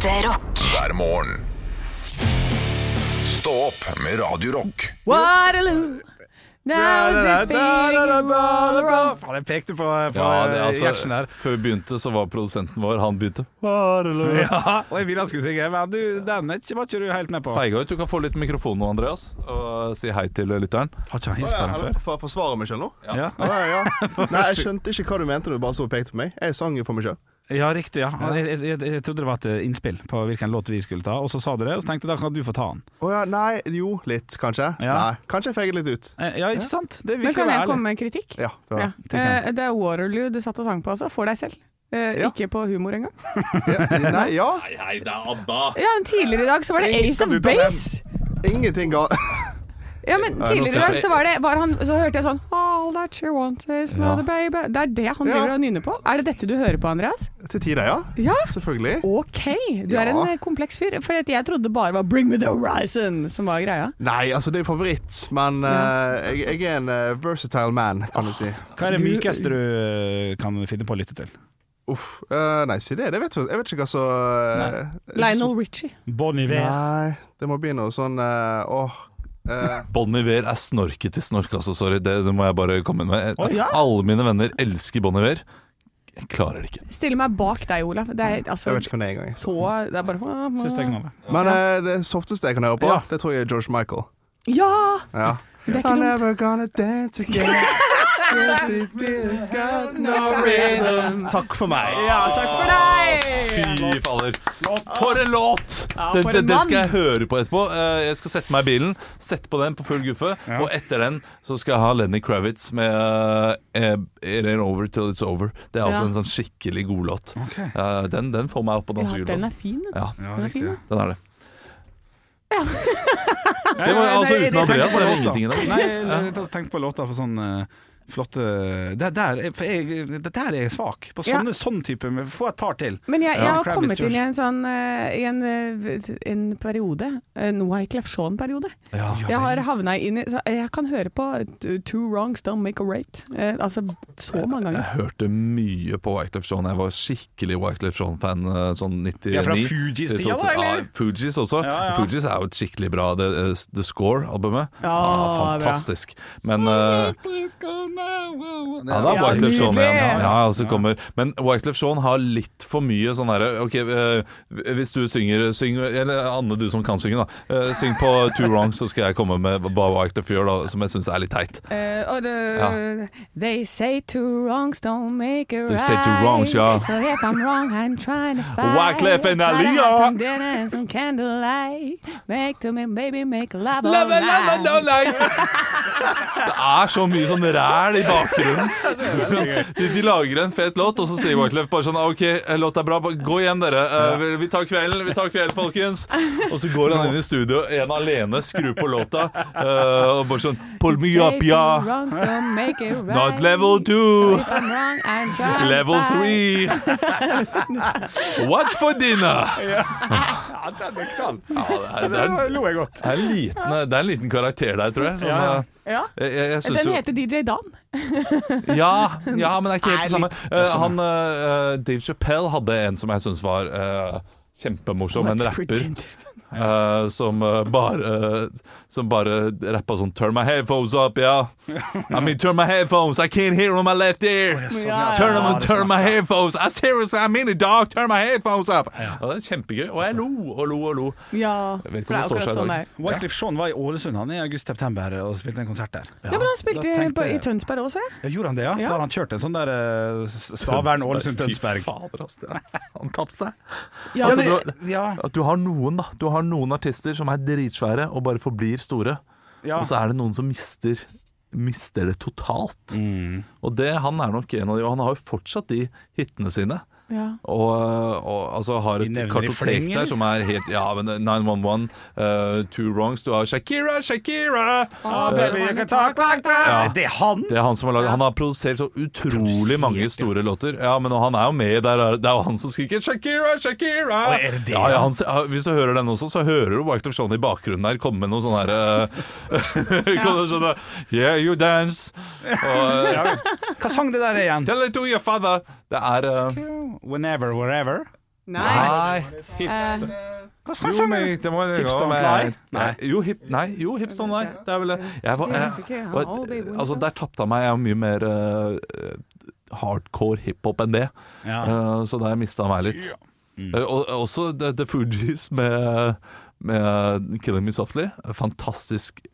Ekte rock. hver morgen. Stå opp med Radio Rock. Waterloo. Now is the Waterloo. Faen, jeg pekte på, på Ja, det, altså, Gjertsen der. før vi begynte, så var produsenten vår Han begynte. Ja, og jeg ville han skulle synge, men du, den er ikke, var ikke du helt med på. Feiga ut. Du kan få litt mikrofon nå, Andreas, og si hei til lytteren. Har ikke han hilst på den før? For å forsvare meg sjøl nå? Ja. Ja, ja, ja. Nei, jeg skjønte ikke hva du mente når du bare så og pekte på meg. Jeg sang jo for meg sjøl. Ja, riktig. ja jeg, jeg, jeg, jeg trodde det var et eh, innspill på hvilken låt vi skulle ta, og så sa du det, og så tenkte jeg da kan du få ta den. Å ja, nei, jo, litt, kanskje. Ja. Nei, kanskje jeg feiger litt ut. Eh, Ja, ikke sant? Det Men kan jeg komme med kritikk? Ja. ja. Ja. Tenk. Eh, Det er Waterloo du satt og sang på, altså. For deg selv. Eh, Ja. Ikke på humor engang. ja. Nei, ja. Hei, det er Abba! Ja, men Tidligere i dag så var det Ace of? Base. Ingenting ga Ja, men Tidligere i dag så, var det, var han, så hørte jeg sånn All that she wants is another baby. Det er det han Ja. driver og nynner på. Er det dette du hører på, Andreas? Til tider, ja. Ja. Selvfølgelig. Ok, du Ja. er en eh, kompleks fyr. For jeg trodde det bare var Bring me the horizon som var greia. Nei, altså det er favoritt, men uh, jeg, jeg er en uh, versatile man, kan du si. Hva er det mykeste du kan finne på å lytte til? Uff. Uh, nei, si det. det vet jeg, jeg vet ikke hva så uh, Lionel Richie. Bon Iver. Nei, det må bli noe sånn uh, Åh. Eh, Bon Iver er snorket til snork, altså. Sorry, det, det må jeg bare komme inn med. Oi, ja. Alle mine venner elsker Bon Iver. Jeg klarer det ikke. Stille meg bak deg, Olaf. Det er, altså, jeg vet ikke hvem det er engang. så Det er bare det. Men eh, det softeste jeg kan høre på, Ja. det tror jeg er George Michael. Ja! Ja. Det er ikke I'm dumt. never gonna dance again. Takk for meg. Ja, takk for deg! Fy fader. For en låt! Ja, for det, en den skal jeg høre på etterpå. Eh, Jeg skal sette meg i bilen, sette på den på full guffe, Ja. og etter den så skal jeg ha Lenny Kravitz med uh, It Ain't Over Till It's Over. Det er også Ja. en sånn skikkelig god låt. Okay. Uh, Den, den får meg opp på Ja, den er fin. den. Ja, Ja, Den er fin, den er det. Ja, Det var, altså, uten Andreas tenk på er det låter. ingenting i dag. Nei, jeg på låter for sånn eh, flotte det der, for jeg, det der er jeg svak. På Ja. sånn type med- Få et par til. Men jeg, jeg Ja. har Kravitz kommet inn i en sånn eh, i en, eh, en periode, en Wyclef Shaun-periode. Ja. Jeg har havna inn i så Jeg kan høre på Two wrongs don't make a right. Eh, altså så mange ganger. Jeg jeg hørte mye på Wyclef Shaun. Jeg var skikkelig Wyclef Shaun-fan eh, sånn 99. Ja, fra Fugees-tida, da, eller? Ja, Fugees også. Ja, ja. Fugees er jo et skikkelig bra The, eh, The Score-albumet. Ja, bra. fantastisk. Men eh, Ja, det er Ja, Wyclef Jean nydelig. igjen. Ja, altså kommer. Men Wyclef Jean har litt for mye sånn herre Ok, eh, hvis du synger syng, Eller Anne, du som kan synge, da. Eh, syng på Two Wrongs, så skal jeg komme med hva Wyclef gjør, da, som jeg syns er litt teit. Uh, og det, They say two wrongs don't make a They say two wrongs, ja. So if I'm wrong, I'm trying to fight. Wyclef and have Some dinner and some candlelight. Make to me, baby, make love all Love, love, love, love, love. Det er så mye sånn ræl i bakgrunnen. De, de lager en fet låt, og så sier Wyclef bare sånn OK, låta er bra, gå hjem, dere. Eh, vi- tar kvelden, vi tar kvelden, folkens. Og så går han inn i studio, en alene, skrur på låta, eh, og bare sånn Pull me up, ja. Not level two. Level three. What's for dinner? Ja, den er knall. Ja, det, er, det, er, lo jeg godt. det, er en liten, det er en liten karakter der, tror jeg. Som, Ja, ja. Ja. jeg, jeg, Den jo- heter DJ Dan. Ja, ja, men det er ikke helt det samme. Eh, han, uh, Dave Chappelle hadde en som jeg syns var uh, kjempemorsom, en rapper. Eh, som uh, bare Som bare rappa sånn Turn my headphones up, yeah. I mean, turn my headphones. I can't hear on my left ear. Ja, Turn them on, turn my headphones. I seriously, I mean it, dog. Turn my headphones up. Ja, det er kjempegøy. Og jeg lo og lo og lo. Ja, Jeg vet ikke om det er står akkurat seg i sånn dag. er. Wyclef Jean var i Ålesund han i august-september og spilte en konsert der. Ja, men han spilte tenkte på, i Tønsberg også, ja. Ja, gjorde han det, ja? Ja. Da har han kjørt en sånn der uh, Stavern, Ålesund, Tønsberg. Fy fader, ass. Han tapte seg. Ja, Altså, du, Ja, du har noen da Du har noen artister som er dritsvære og bare forblir store. ja. Og så er det noen som mister Mister det totalt. Mm. Og det, han er nok en av de, og han har jo fortsatt de hitene sine. Ja. Og, og altså har et kartotek der som er helt Ja, men 911, uh, Two Wrongs Du har Shakira, Shakira! Ah, Eh, baby, uh, talk like that. Ja. Det er han! Det er han som har laget Han har produsert så utrolig mange store låter. Ja, men han er jo med der. Det er jo han som skriker 'Shakira, Shakira'! Å, er det det, ja, ja, han, hvis du hører den også, så hører du Wyclef Jean i bakgrunnen der komme med noe sånn herre eh, Kan Yeah, you dance. Og eh, Ja. Hva sang det der igjen? Tell it to your father. Det er eh, Whenever, wherever. Nei. Hipster. Eh, Jo, men det må Hips don't lie? Nei. Jo, hip, nei, jo, hips don't lie. Det er vel det. Jeg var, jeg, var, altså, der tapte jeg meg. Jeg var mye mer uh, hardcore hiphop enn det. Ja. Eh, så der mista jeg meg litt. Eh, og også The, The Fugees med, med 'Killing Me Softly'. Fantastisk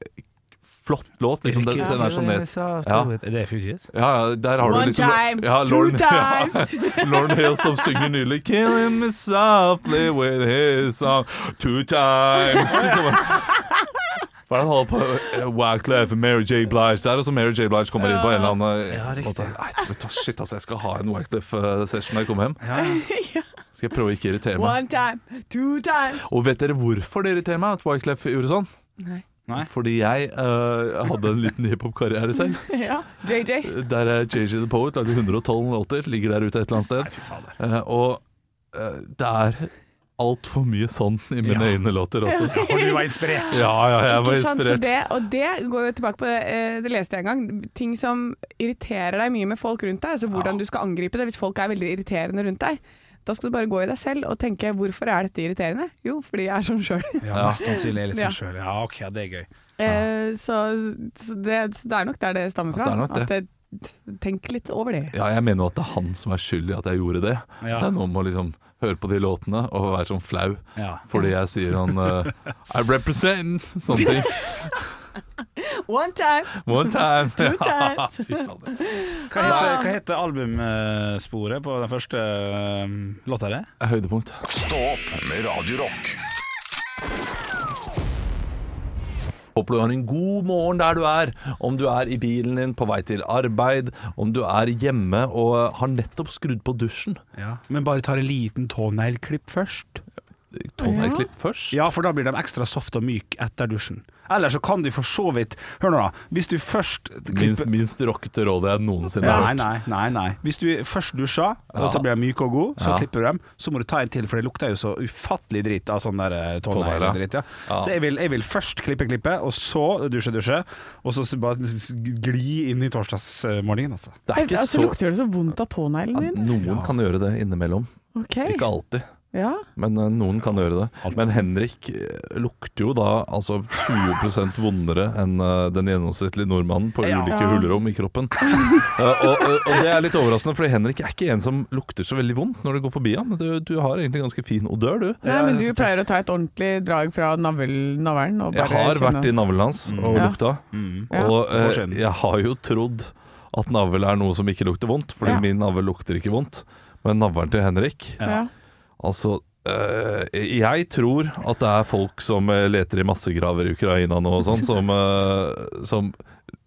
flott låt. Liksom, den, den er sånn ned... Ja. Er det Fugees? Ja, ja, der har du One liksom time, ja, two times. Ja, Lauren Hill som synger nydelig 'Killing me softly with his song two times'. Hva er det han holder på uh, Wyclef, Mary J. Blige der, er så Mary J. Blige kommer inn på en eller annen Ja, uh, riktig. måte. Nei, vet du shit, altså, jeg skal ha en Wyclef-session når jeg kommer hjem. Ja. Skal jeg prøve å ikke irritere meg. One time, two times. Og vet dere hvorfor det irriterer meg at Wyclef gjorde sånn? Nei. Nei. Fordi jeg uh, hadde en liten hiphop-karriere selv. Ja. JJ. Der er JJ The Poet lagde 112 låter, ligger der ute et eller annet sted. Nei, fy fader. Uh, og uh, det er altfor mye sånn i mine Ja. egne låter også. Ja, for du var inspirert. Ja, ja, jeg var sant, inspirert. det, og det går jo tilbake på det, det leste jeg en gang. Ting som irriterer deg mye med folk rundt deg. Altså hvordan du skal angripe det hvis folk er veldig irriterende rundt deg. Da skal du bare gå i deg selv og tenke 'hvorfor er dette irriterende?' Jo, fordi jeg er sånn sjøl. Ja, Mest sannsynlig er litt sånn sjøl. Ja, OK, det er gøy. Eh, så så det, så det er nok der det stammer fra. Ja, det det. At jeg tenker litt over det. Ja, jeg mener jo at det er han som er skyld i at jeg gjorde det. Ja. Det er noe med å liksom høre på de låtene og være sånn flau Ja. fordi jeg sier sånn uh, I represent sånne ting. One time, One time. two times. Fy fader. Hva heter, hva heter albumsporet på den første eh, låta di? Høydepunkt. Stå opp med Radio Rock. Håper du har en god morgen der du er. Om du er i bilen din på vei til arbeid, om du er hjemme og har nettopp skrudd på dusjen. Ja. Men bare tar en liten tåneglklipp først. Tåneglklipp først. Ja, for da blir de ekstra soft og myk etter dusjen. Eller så kan de for så vidt Hør nå, da. Hvis du først Minst, klipper minst rockete råd jeg noensinne Nei, har hørt. nei, nei, nei. Hvis du først dusjer, og så blir de myke og gode, så Ja. klipper du dem. Så må du ta en til, for det lukter jo så ufattelig dritt av sånn der eh, Tånegler. Ja. Ja. Så jeg vil, jeg vil først klippe klippe, og så dusje dusje, og så bare gli inn i torsdagsmorgenen, altså. Det er ikke altså, så lukter det så vondt av tåneglene dine? Noen kan gjøre det innimellom. Okay. Ikke alltid, Ja. men uh, noen kan gjøre det. Men Henrik eh, lukter jo da altså 20 vondere enn uh, den gjennomsnittlige nordmannen på Ja. ulike Ja. hullerom i kroppen. Uh, og, og, og det er litt overraskende, for Henrik er ikke en som lukter så veldig vondt når du går forbi ham. Du, du har egentlig ganske fin odør, du. Nei, men du pleier å ta et ordentlig drag fra navl, navlen Jeg har kjenne- vært i navlen hans og mm. lukta. Mm. Og jeg har jo trodd at navl er noe som ikke lukter vondt, fordi Ja. min navl lukter ikke vondt. Men navlen til Henrik Ja. Altså eh, jeg tror at det er folk som eh, leter i massegraver i Ukraina nå og sånn, som, eh, som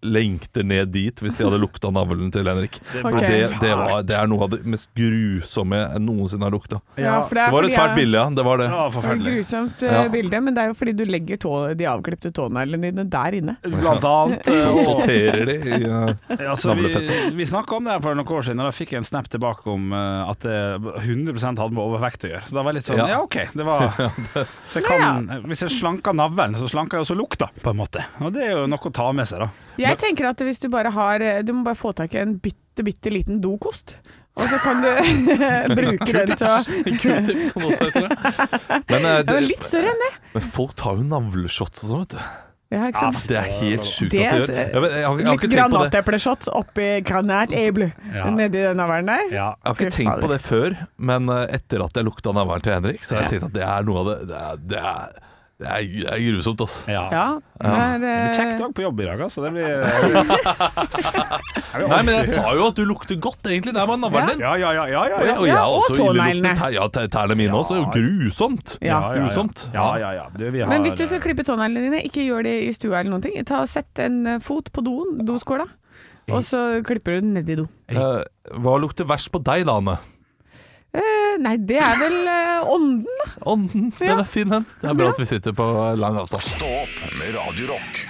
lengter ned dit hvis de hadde lukta navlen til Henrik. For Ok. det, det, var, det er noe av det mest grusomme jeg noensinne har lukta. Ja, for det Det var et fælt bilde, ja. Det var det. Ja, Det et grusomt Ja. bilde, men det er jo fordi du legger tå, de avklipte tåneglene dine der inne. Blant annet. og- sorterer de i Ja, navlefettet. vi, vi snakka om det her for noen år siden, og da fikk jeg en snap tilbake om at det 100 hadde med overvekt å gjøre. Så da var jeg litt sånn Ja. Ja, OK. Det var så jeg kan, Hvis jeg slanker navlen, så slanker jeg også lukta, på en måte. Og det er jo noe å ta med seg, da. Jeg tenker at hvis du bare har eh, Du må bare få tak i en bitte, bitte liten dokost. Og så kan du bruke den til å Q-tips, som det også heter. det. Men, er det, litt større enn det. men folk tar jo navleshots og sånn, vet du. Ja, ikke sant? Det er helt sjukt at de gjør. det. Jeg, jeg, har, jeg har Litt ikke tenkt på det. granatepleshots oppi granateple Ja. nedi den navlen der. Ja. Jeg har ikke Fy tenkt på det før, men eh, etter at jeg lukta navlen til Henrik, så har jeg Ja. tenkt at det er noe av det Det er, det er, det er, det er grusomt, altså. ja. Ja, Men, det blir kjekk eh, dag på jobb i dag, altså. Det blir Nei, men jeg sa jo at du lukter godt, egentlig. Det er bare navlen din. Ja, ja, ja. ja, ja, Og jeg, ja. og jeg Ja, har og også ille tær- Ja, tærne mine også. er jo Grusomt. Ja. ja, ja. Grusomt. Ja, ja, ja. Du, vi har, Men hvis du skal klippe tåneglene dine, ikke gjør det i stua eller noen ting. Ta og Sett en eh, fot på doen, doskåla, og så klipper du den ned i do. Eh, hva lukter verst på deg, da, Anne? Eh, nei, det er vel eh, ånden. Ånden. Den er fin, den. Det er bra at vi sitter på lang avstand. Stå opp med Radio Rock.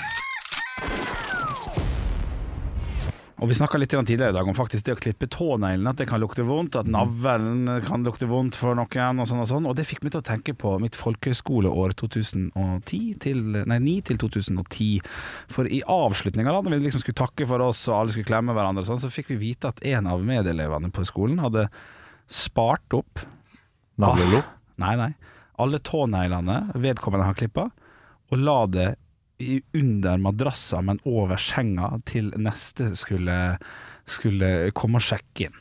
Og vi snakka litt tidligere i dag om faktisk det å klippe tåneglene, at det kan lukte vondt, at navlen kan lukte vondt for noen, og sånn og sånn. Og det fikk meg til å tenke på mitt folkehøyskoleår 2010 til, nei, 9 til 2010. For i avslutninga, da når vi liksom skulle takke for oss og alle skulle klemme hverandre, og sånn, så fikk vi vite at en av medelevene på skolen hadde spart opp Navlelo. Nei, nei. Alle tåneglene vedkommende har klippa, og la det under madrassa, men over senga, til neste skulle, skulle komme og sjekke inn.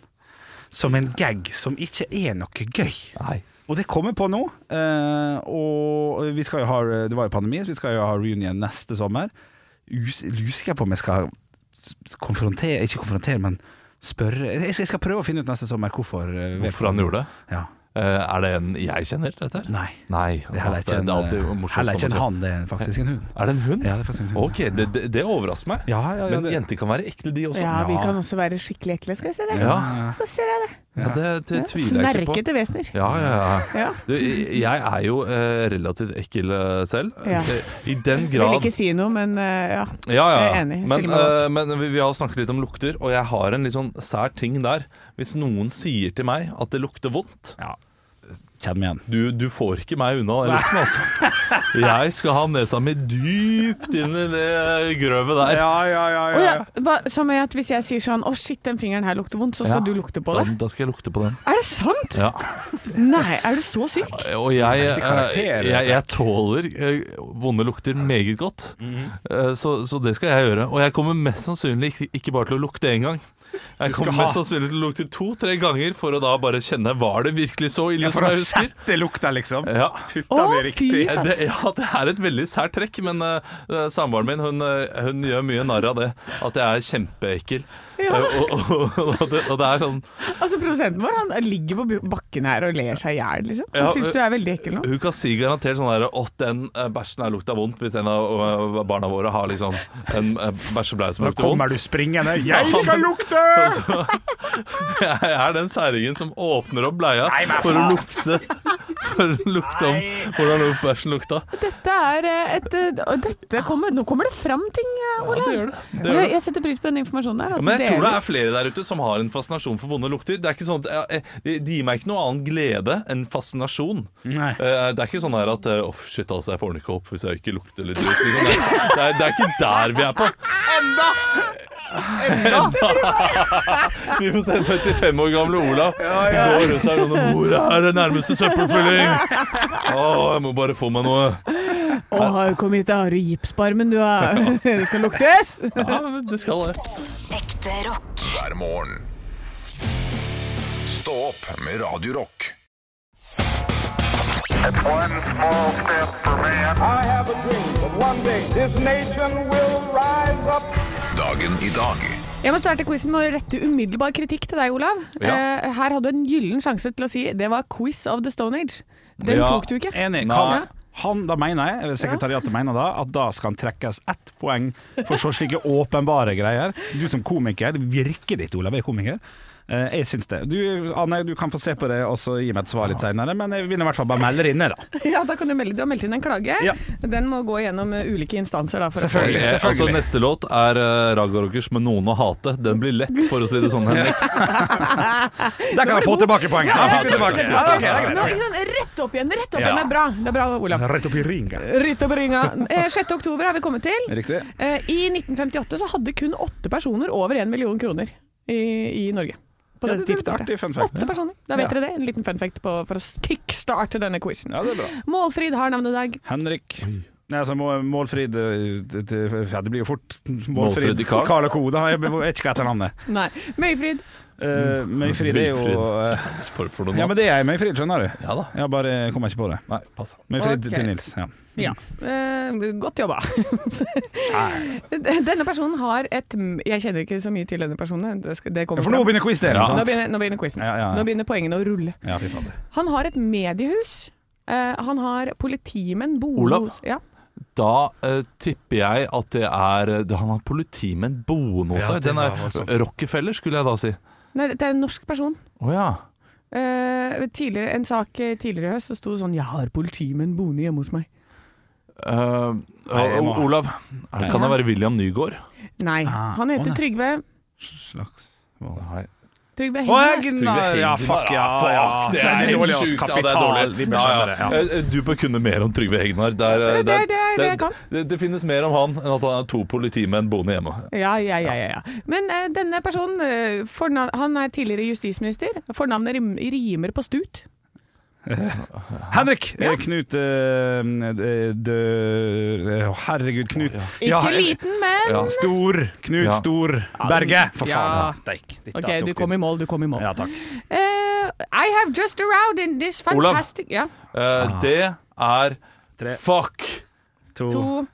Som en gag som ikke er noe gøy. Nei. Og det kommer på nå. eh, og vi skal jo ha Det var jo pandemi, så vi skal jo ha reunion neste sommer. Us- Lusker jeg på om jeg skal konfrontere Ikke konfrontere, men spørre Jeg skal, jeg skal prøve å finne ut neste sommer hvorfor. eh, Hvorfor han gjorde det? Ja. Eh, er det en jeg kjenner, dette her? Nei. Nei. Det er heller ikke en, det er alltid morsomt heller ikke en han, det er faktisk en hund. Er det en hund? Ja, det er faktisk en hund. Ok, det, det, det overrasker meg. Ja, ja, ja, Men jenter kan være ekle, de også. Ja, vi kan også være skikkelig ekle. Skal jeg se det? Ja. Skal se det. Ja, det, det tviler jeg ikke på. Snerkete vesener. Ja, ja, ja. Ja. Du, jeg er jo eh, relativt ekkel eh, selv. Ja. Eh, I den Jeg vil ikke si noe, men eh, ja. Ja, ja. Jeg er enig. Men, eh, men vi, vi har snakket litt om lukter, og jeg har en litt sånn sær ting der. Hvis noen sier til meg at det lukter vondt ja. Kjenn igjen. du, du får ikke meg unna den lukten, altså. Jeg skal ha nesa mi dypt inn i det grøvet der. Ja, ja, ja. ja. ja, som at hvis jeg sier sånn 'Å, shit, den fingeren her lukter vondt', så skal Ja. du lukte på Da, det? da skal jeg lukte på den. Er det sant? Ja. Nei, er du så syk? Og jeg, karakter, eh, jeg, jeg tåler eh, vonde lukter meget godt. Eh, Så, så det skal jeg gjøre. Og jeg kommer mest sannsynlig ikke, ikke bare til å lukte én gang. Jeg kommer mest sannsynlig til å lukte to-tre ganger for å da bare kjenne Var det virkelig så ille Ja, som for å jeg husker. sette lukta, liksom. Ja. Putta Å, det riktig. Det, ja, det er et veldig sært trekk, men uh, samboeren min hun, eh, hun gjør mye narr av det. At jeg er kjempeekkel. Ja. Eh, og, og, og, det, og det er sånn Altså Produsenten vår han ligger på bakken her og ler seg i hjel. Liksom. Han Ja, syns du er veldig ekkel nå. Hun kan si garantert sånn der Å, den eh, bæsjen her lukta vondt Hvis en av barna våre har liksom En bæsjebleie som lukter vondt kommer du springende. 'Jeg skal lukte!' Jeg er den særingen som åpner opp bleia Nei, For å lukte For å lukte om hvordan bæsjen lukta Dette er eh, et dette kommer, Nå kommer det fram ting, Ole Ja, det gjør det, det, gjør jeg, det. jeg setter pris på den informasjonen der. at Ja, men jeg du tror det er flere der ute som har en fascinasjon for vonde lukter. Det er ikke sånn at eh, De gir meg ikke noe annen glede enn fascinasjon. Nei. Eh, Det er ikke sånn her at oh, shit, altså, jeg får den ikke opp hvis jeg ikke lukter litt dritt. Liksom. Det, det, er, det er ikke der vi er på. Enda! Enda! Vi får se 55 år gamle Olav gå rundt der og Hvor er det nærmeste søppelfylling? Å, jeg må bare få meg noe. Å, kom hit, da har du gipsbarmen du har. Det skal luktes! Ja, det skal det. Ekte rock. Hver morgen. Stå opp med Radio Rock. One small step for man. I have a dream that one day this nation will rise up. Dagen i dag. Jeg må starte quizen med å rette umiddelbar kritikk til deg, Olav. Ja. Eh, her hadde du en gyllen sjanse til å si det var quiz of the Stone Age. Den Ja. tok du ikke. Enig. Kan, han, da mener jeg, sekretariatet mener da, at da skal han trekkes ett poeng for så slike åpenbare greier. Du som komiker, virker ditt, Olav, er komiker. Eh, jeg syns det. Du, Anne, du kan få se på det og så gi meg et svar litt seinere, men jeg vil i hvert fall bare melde det inne, da. Ja, da kan Du melde, du har meldt inn en klage. Ja. Den må gå gjennom eh, ulike instanser. Da, Selvfølgelig. Eh, Altså, neste låt er uh, Raga Rockers med 'Noen å hate'. Den blir lett, for å si det sånn. Henrik. Der kan jeg få tilbake poenget. Han fikk tilbake. Ja, okay, er Nå, rett opp igjen! Rett opp igjen, Det er bra, det er bra Olav. Rett opp i ringa. Rett opp i ringa. Eh, 6. oktober har vi kommet til. Riktig. Eh, I 1958 så hadde kun åtte personer over én million kroner i, i Norge. På Ja, det det, er tidspunktet. artig fun fact. Åtte personer. Da vet Ja. dere det. En liten fun fact på, for å kickstarte denne quizen. Ja, det er bra. Målfrid har navnedag. Henrik. Nei, altså, Målfrid eh, det- det- ja, Det blir jo fort Målfrid Målfrid Karl. Karl og Co. Da. Jeg vet ikke hva heter navnet. Nei. Møyfrid. Uh, Møyfrid er jo eh, noe Ja, men det er Møyfrid, skjønner du. Ja da. Jeg bare kommer ikke på det. Nei, pass. Møyfrid okay. til Nils. Ja. Ja. Uh, godt jobba. denne personen har et Jeg kjenner ikke så mye til denne personen. Det, skal, det Ja, for nå begynner quiz-delen, Ja. Nå begynner, nå begynner quizen. Ja, ja, ja. Nå begynner poengene å rulle. Ja, fy fader. Han har et mediehus. Uh, han har politimenn boende Olav? ja. Da eh, tipper jeg at det er det, Han har politimenn boende hos Ja, seg. det Den var er voldsomt. Rockefeller, skulle jeg da si. Nei, det er en norsk person. Å ja. Eh, tidligere, en sak eh, tidligere i høst så sto det sånn 'Jeg har politimenn boende hjemme hos meg'. Eh, Nei, jeg må- Olav, er kan det være William Nygaard? Nei, Ah, han å heter nei. Trygve Slags Nei. Trygve Å, Hegnar. Egnar! Ja, fuck, ja. ja. Det er helt dårlig, ass. sjukt. Ja, det er Kapital. dårlig. Vi Ja, Du bør kunne mer om Trygve Hegnar. Der, eh, Det- det- det er det det, det finnes mer om han enn at han er to politimenn boende hjemme. Ja, ja, ja, ja, ja. Men uh, denne personen, uh, han er tidligere justisminister. Fornavnet rimer på Stut. Henrik Ja. Knut eh, dø... eh, Herregud, Knut. Ja, Ikke liten, men Ja. Stor. Knut Ja. Stor Berge. For Ja. faen. Steik. OK, du kom i mål, du kom i mål. Ja, takk. Uh, I have just arrived in this Olav. fantastic Ja, uh, det er Tre. Fuck! To. to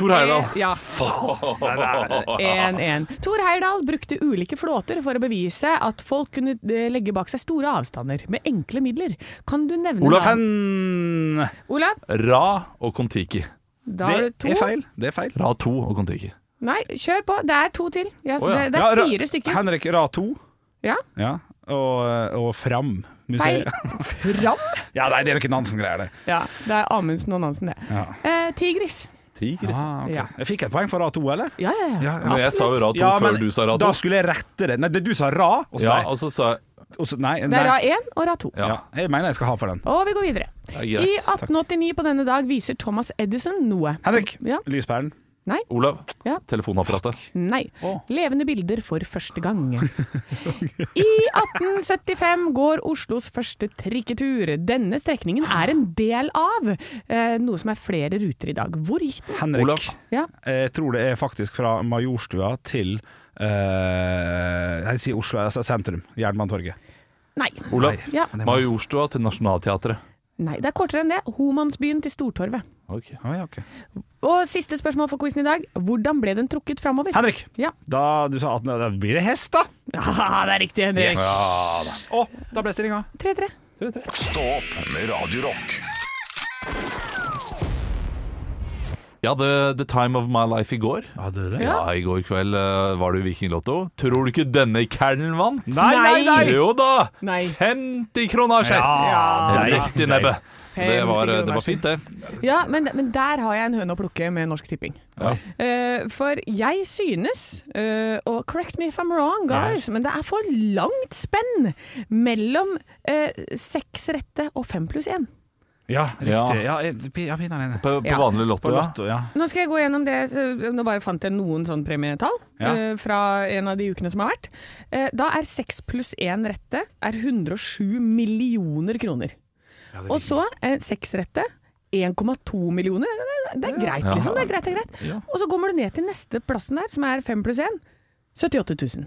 Tor Heyerdahl. eh, Ja. 1-1. Tor Heyerdahl brukte ulike flåter for å bevise at folk kunne eh, legge bak seg store avstander med enkle midler. Kan du nevne Olav. Hen... Olav, Ra og Kon-Tiki. Det er feil. Det er feil. Ra 2 og Kon-Tiki. Nei, kjør på. Det er to til. Ja, oh, ja. det, det er fire stykker. Henrik Ra 2. Ja, Ja. Og, og Fram. feil. Fram? Ja, nei, det er jo ikke Nansen-greier, det. Ja, det er Amundsen og Nansen, det. Ja. Eh, tigris. Tigris. Ah, okay. Ja. Jeg fikk et poeng for Ra 2, eller? Ja, ja, ja. Ja, Men jeg sa jo Ra 2 Ja, før du sa Ra 2. Da skulle jeg rette det. Nei, det du sa Ra. Og så, Ja, og så sa jeg også, nei, nei, Det er Ra 1 og Ra 2. Ja, Ja, jeg mener jeg skal ha for den. Og vi går videre. er I greit. 1889 på denne dag viser Thomas Edison noe. Henrik, Ja. lyspæren. Olav, Ja. telefonapparatet. Nei. Oh. Levende bilder for første gang. I 1875 går Oslos første trikketur. Denne strekningen er en del av eh, noe som er flere ruter i dag. Hvor gikk den? Henrik, Olav. Ja. jeg tror det er faktisk fra Majorstua til eh, Jeg sier Oslo, altså sentrum. Jernbanetorget. Nei. Olav, Ja. Majorstua til Nationaltheatret. Nei, det er kortere enn det. Homansbyen til Stortorvet. Ok. Ah, ja, ok. Og siste spørsmål for quizen i dag. Hvordan ble den trukket framover? Henrik, Ja. da du sa 18, da blir det hest, da. Ja, det er riktig, Henrik. Å, da ble stillinga. 3-3. Stå opp med Radio Jeg hadde The Time of My Life i går. Hadde du det? Ja, I går kveld uh, var det Vikinglotto. Tror du ikke denne kernelen vant? Nei, nei, nei! Jo da! Nei. 50 kronasjer! Ja, Rett i nebbet. Det var, det var fint, det. Ja, men, men der har jeg en høne å plukke med Norsk Tipping. Ja. Uh, for jeg synes, uh, og correct me if I'm wrong, guys, men det er for langt spenn mellom uh, seks rette og fem pluss én. Ja, Ja. riktig. Ja, ja På, på Ja. vanlig På lotto, ja. Lotto, ja. Nå skal jeg gå gjennom det, nå bare fant jeg noen sånn premietall Ja. uh, fra en av de ukene som har vært. Uh, da er seks pluss én rette er 107 millioner kroner. Og så er 6 rette 1,2 millioner. Det er greit, Ja. liksom. Det er greit, det er greit. Ja. Og så kommer du ned til neste plassen der, som er 5 pluss 1. 78 000.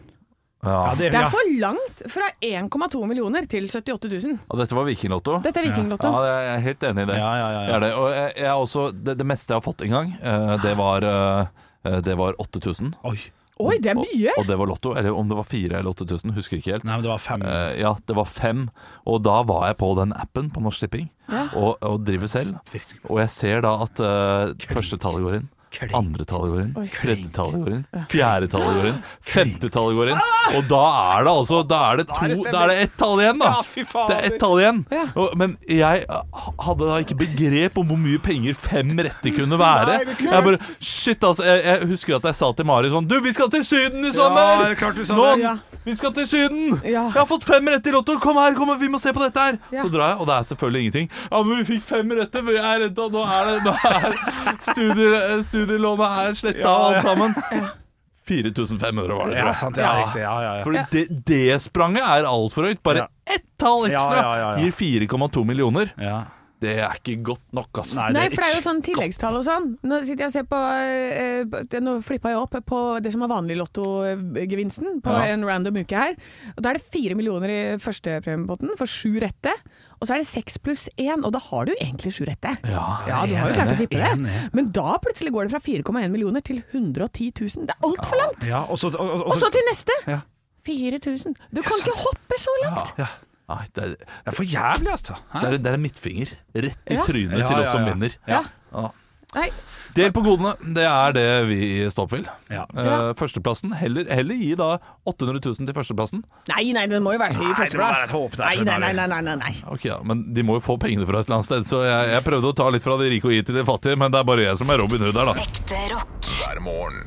Ja. Det er for langt fra 1,2 millioner til 78 000. Og dette var Vikinglotto. Dette er Vikinglotto. Ja, jeg er helt enig i det. Ja, ja, ja, ja. Er det. Og jeg, jeg også, det, det meste jeg har fått en gang, eh, det var, eh, det var 8000. Oi. Oi, det er mye! Og, og det var lotto. Eller om det var fire eller 8000, husker ikke helt. Nei, men det var fem. Uh, ja, det var fem. Og da var jeg på den appen på Norsk Tipping og, og driver selv. Og jeg ser da at uh, første tallet går inn. Andre tallet går inn, tredje tallet går inn, fjerde tallet går inn, femte tallet går inn. Og da er det altså Da er det to Da er det ett tall igjen, da! Det er ett tall igjen. Men jeg uh, hadde da ikke begrep om hvor mye penger fem retter kunne være. Jeg bare Shit, altså. Jeg, jeg husker at jeg sa til Mari sånn Du, vi skal til Syden i sommer! Er Nå. Vi skal til Syden! Jeg har fått fem retter i Lotto! Kom her, kom her, vi må se på dette her! Så drar jeg, og det er selvfølgelig ingenting. Ja, men vi fikk fem retter, men jeg er redd Nå er det Nå er studier, studielånet er sletta Ja, ja. alt sammen. 4500 var det, tror Ja, sant. Ja, riktig. Ja, ja, ja. For det, det spranget er altfor høyt. Bare Ja. ett tall ekstra gir 4,2 millioner. ja. Det er ikke godt nok, altså. Nei, Nei, det for det er jo sånn tilleggstall og sånn. Nå sitter jeg og ser på eh, Nå flippa jeg opp på det som var vanlig lottogevinsten på Ja. en random uke her. Og Da er det fire millioner i førstepremiepotten for sju rette. Og så er det seks pluss én, og da har du egentlig sju rette. Ja, du har jo klart å tippe det. Men da plutselig går det fra 4,1 millioner til 110 000. Det er altfor langt! Ja, og så og, og, Og så til neste! Ja. 4000. Du kan ikke hoppe så langt! ja. Nei, det, er, Det er for jævlig, altså. Det, er, det er en midtfinger rett i Ja. trynet Ja, til ja, oss som ja. vinner. Ja. Ja. Nei, Del på godene. Det er det vi i Stå vil. Ja. Uh, førsteplassen. Heller, heller gi da 800 000 til førsteplassen. nei, nei, den må jo være høy i Nei, det må førsteplass. være et håp Nei, nei, nei, nei, nei. Ok, ja, Men de må jo få pengene fra et eller annet sted, så jeg, jeg prøvde å ta litt fra de rike og gi til de fattige, men det er bare jeg som er Robin Hood her, da. Ekte rock. hver morgen.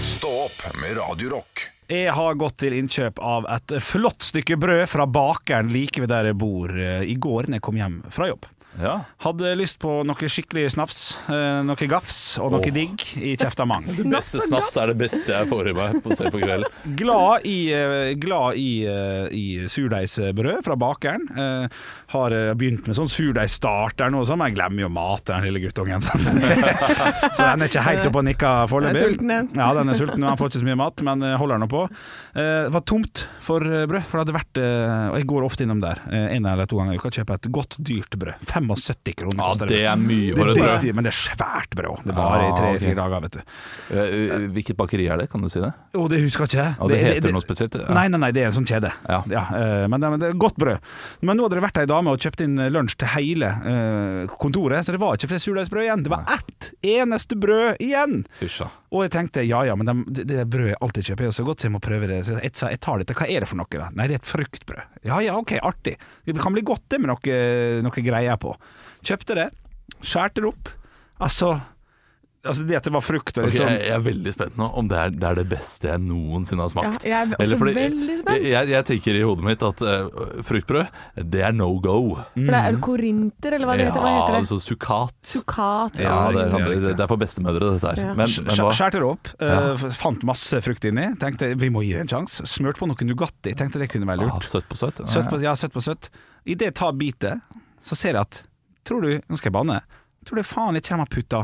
Stå opp med Radio Rock. Jeg har gått til innkjøp av et flott stykke brød fra bakeren like ved der jeg bor eh, i går når jeg kom hjem fra jobb. Ja. Hadde lyst på noe skikkelig snafs, eh, noe gafs og noe oh. digg i kjeftamang. Det beste snafs er det beste jeg får i meg på å se på kvelden. Glad i, eh, glad i, eh, i surdeigsbrød fra bakeren. Eh, Har begynt med sånn surdeigsstarter nå, så men jeg glemmer jo mat den lille guttungen. så den er ikke helt oppe og nikker foreløpig. Den er sulten. Ja, den er sulten, han får ikke så mye mat, men holder nå på. Eh, Det var tomt for brød, for det hadde vært Og jeg går ofte innom der en eller to ganger i uka og kjøper et godt, dyrt brød. 75 kroner Ja, det er mye for et brød. Men det er svært brød. Det varer i tre-fire ok. dager, vet du. Eh, Hvilket bakeri er det, kan du si det? Jo, det husker jeg ikke. Ja, det heter noe spesielt? Ja. Nei, nei, nei, det er en sånn kjede. Ja. ja men, det, men det er godt brød. Men nå hadde det vært ei dame og kjøpt inn lunsj til hele eh, kontoret, så det var ikke flere surdeigsbrød igjen. Det var ett eneste brød igjen! Fysja. Og jeg tenkte ja ja, men det, det brødet jeg alltid kjøper, er jo så godt så jeg må prøve det. Så jeg sa jeg tar dette, hva er det for noe da? Nei, det er et fruktbrød. Ja ja, ok, artig. Det kan bli godt det med noe, noe greier på. Kjøpte det, skjærte det opp. Altså, altså det at det var frukt og litt sånn jeg, jeg er veldig spent nå om det er, det er det beste jeg noensinne har smakt. Ja, jeg er også Eller fordi- veldig spent. Jeg, jeg, jeg tenker i hodet mitt at eh, fruktbrød, det er no go. For det er korinter, eller hva det heter? Hva heter det? altså sukat. Sukat. Ja, det, er, riktig, riktig. det er for bestemødre, dette her. Ja. Men, men hva? Skjærte det opp, eh, fant masse frukt inni. Tenkte vi må gi det en sjanse. Smurt på noe Nugatti. Tenkte det kunne være Ah, lurt. søtt på søtt? Søtt på, ja, søtt på søtt. Idet jeg tar bitet, så ser jeg at Tror du Nå skal jeg banne. Tror du faen ikke kommer putta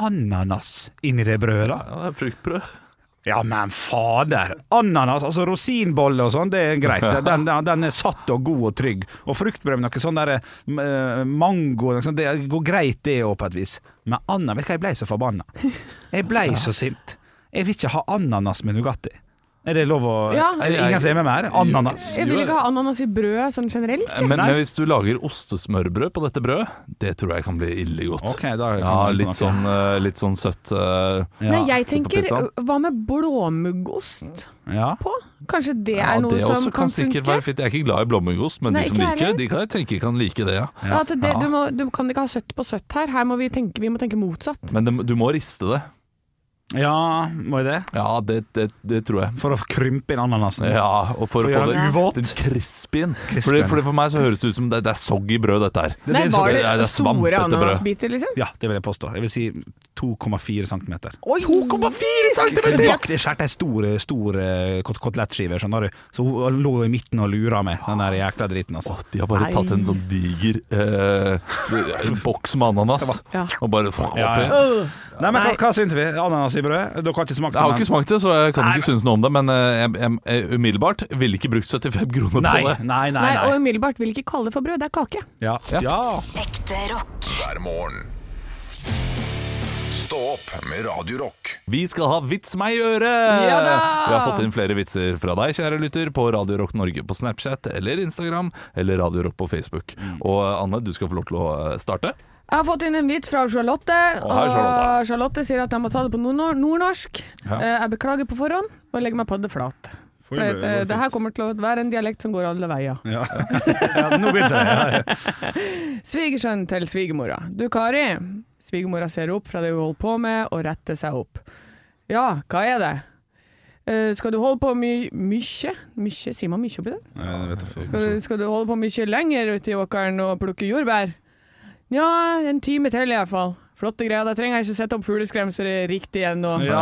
ananas inni det brødet? da? Ja, det er fruktbrød. Ja, men fader! Ananas, altså rosinbolle og sånn, det er greit. Den, den, den er satt og god og trygg. Og fruktbrød med noe sånn der uh, mango sånt, Det går greit, det òg, på et vis. Men ananas Vet du hva, jeg ble så forbanna. Jeg ble så sint. Jeg vil ikke ha ananas med Nugatti. Er det lov å Ja. Er det ingen som er med meg her? Ananas. Jeg vil ikke ha ananas i brød sånn generelt. Men, men hvis du lager ostesmørbrød på dette brødet, det tror jeg kan bli ille godt. Okay, da kan Ja, litt sånn, eh, litt sånn søtt. Uh, Ja. Nei, jeg tenker hva med blåmuggost Ja. på? Kanskje det ja, er noe det som kan kan funke? være fint. Jeg er ikke glad i blåmuggost, men Nei, de som liker det, de kan jeg tenke kan like det, ja. Ja, at det, du, må, du kan ikke ha søtt på søtt her. Her må vi tenke, vi må tenke motsatt. Men det, du må riste det. Ja, må jeg det? Ja, det, det, det tror jeg. For å krympe inn ananasen? Ja, og for, For å å få det den uvåt? den. Crispyen. Fordi, fordi for meg så høres det ut som det, det er soggy brød, dette her. Det det var det er- det det er store ananasbiter, liksom? Ja, det vil jeg påstå. Jeg vil si 2,4 cm. 2,4 cm! bak- det skjærte ei stor, stor eh, kot kotelettskive, skjønner du. Så hun lå i midten og lura meg, den der jækla driten, altså. Åh, de har bare tatt en sånn diger eh, boks med ananas Ja. og bare Ja, ja. Nei, men hva, Nei. hva syns vi? Ananas brød? Dere har ikke smakt Jeg har ikke smakt det, så jeg kan ikke synes noe om det. Men eh, jeg, jeg, jeg, umiddelbart ville ikke brukt 75 kroner Nei, på det. nei, nei. Nei, og umiddelbart vil ikke kalle det for brød, det er kake. Ja. ja. Ekte rock. Hver morgen. Stå opp med Radio Rock. Vi skal ha Vits meg i øret! Ja! Vi har fått inn flere vitser fra deg, kjære lytter, på Radio Rock Norge på Snapchat eller Instagram, eller Radio Rock på Facebook. Mm. Og Anne, du skal få lov til å eh, starte. Jeg har fått inn en vits fra Charlotte, Og Charlotte. Charlotte sier at jeg må ta det på nordnor- nordnorsk. Ja. Eh, Jeg beklager på forhånd, og legger meg på det flat. For det, eh, det her kommer til å være en dialekt som går alle veier. Ja. ja, nå begynte det. Ja, ja. Svigersønn til svigermora. Du, Kari. Svigermora ser opp fra det hun holder på med, og retter seg opp. Ja, hva er det? Uh, skal du holde på my mykje? Mykje? Sier man mykje oppi det? Ja, det vet jeg. Skal, du- skal du holde på mye lenger ute i åkeren og plukke jordbær? Ja, en time til i hvert fall. Flotte greier. Da trenger jeg ikke sette opp fugleskremser riktig ennå. Ja,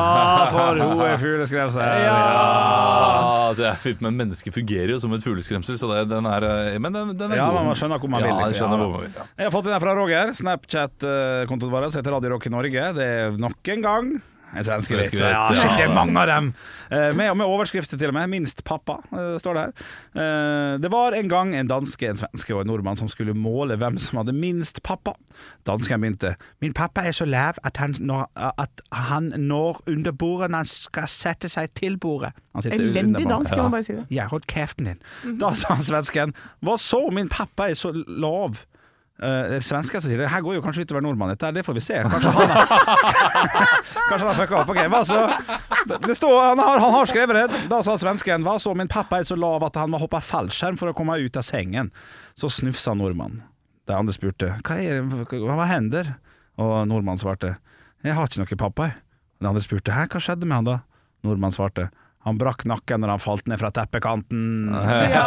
for hun er fugleskremsel. Ja. ja. det er fint, men mennesket fungerer jo som et fugleskremsel, så det, den er eh, Men den, den er Ja, god. men man skjønner hvor man ja, vil, liksom. Ja. hvor man vil. Ja. Jeg har fått den her fra Roger. Snapchat-kontoen vår heter Radio Rock i Norge. Det er nok en gang svenske vits. Svenske Ja, vits, ja. det er mange av dem! Eh, Med, med overskrifter til og med. 'Minst pappa' eh, står det her. Eh, Det var en gang en danske, en svenske og en nordmann som skulle måle hvem som hadde minst pappa. Dansken begynte. 'Min pappa er så lav at han når, at han når under bordet når han skal sette seg til bordet'. Han sitter Elendig dansk, kan man bare si det. Ja, hold kjeften din. Da sa svensken Hva så, min pappa er så lav. Uh, svensken sier det her går jo kanskje utover nordmannen, dette, det får vi se. Kanskje han har Kanskje han har fucka opp. Okay, hva så? Det, står, han, har, han har skrevet det. Da sa svensken Hva så, min pappa er så lav at han må hoppe fallskjerm for å komme ut av sengen. Så snufsa nordmannen. De andre spurte hva, er, hva, hva hender? Og nordmannen svarte Jeg har ikke noe pappa. jeg». De andre spurte hva skjedde med han da? Nordmannen svarte Han brakk nakken når han falt ned fra teppekanten. Ja!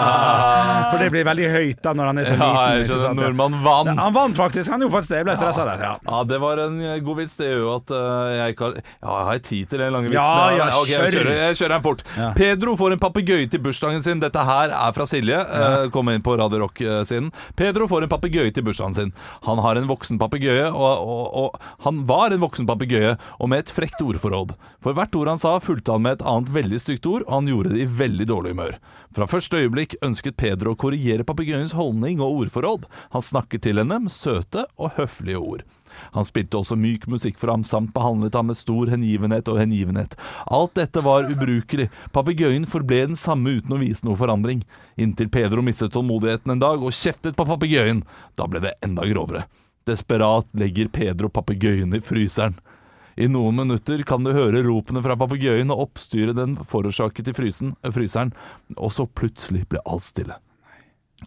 For det blir veldig høyt da når han er så Ja, liten. jeg ikke skjønner. Nordmann vant. Han vant faktisk, han gjorde faktisk det. Jeg ble stressa der. Ja. Ja, det var en eh, god vits. Det gjør jo at eh, jeg ikke har Ja, jeg har tid til den lange vitsen. Ja, ja, okay, jeg kjør. kjører, jeg kjører den fort. Ja. Pedro får en papegøye til bursdagen sin. Dette her er fra Silje. eh, Kom inn på Radio Rock-siden. Pedro får en papegøye til bursdagen sin. Han har en voksen papegøye, og, og, og han var en voksen papegøye, og med et frekt ordforråd. For hvert ord han sa, fulgte han med et annet veldig stygt ord, og han gjorde det i veldig dårlig humør. Fra første øyeblikk ønsket Pedro å korrigere papegøyens holdning og ordforråd. Han snakket til henne med søte og høflige ord. Han spilte også myk musikk for ham, samt behandlet ham med stor hengivenhet og hengivenhet. Alt dette var ubrukelig. Papegøyen forble den samme uten å vise noe forandring. Inntil Pedro mistet tålmodigheten en dag og kjeftet på papegøyen. Da ble det enda grovere. Desperat legger Pedro papegøyen i fryseren. I noen minutter kan du høre ropene fra papegøyen og oppstyret den forårsaket i frysen, fryseren, og så plutselig ble alt stille.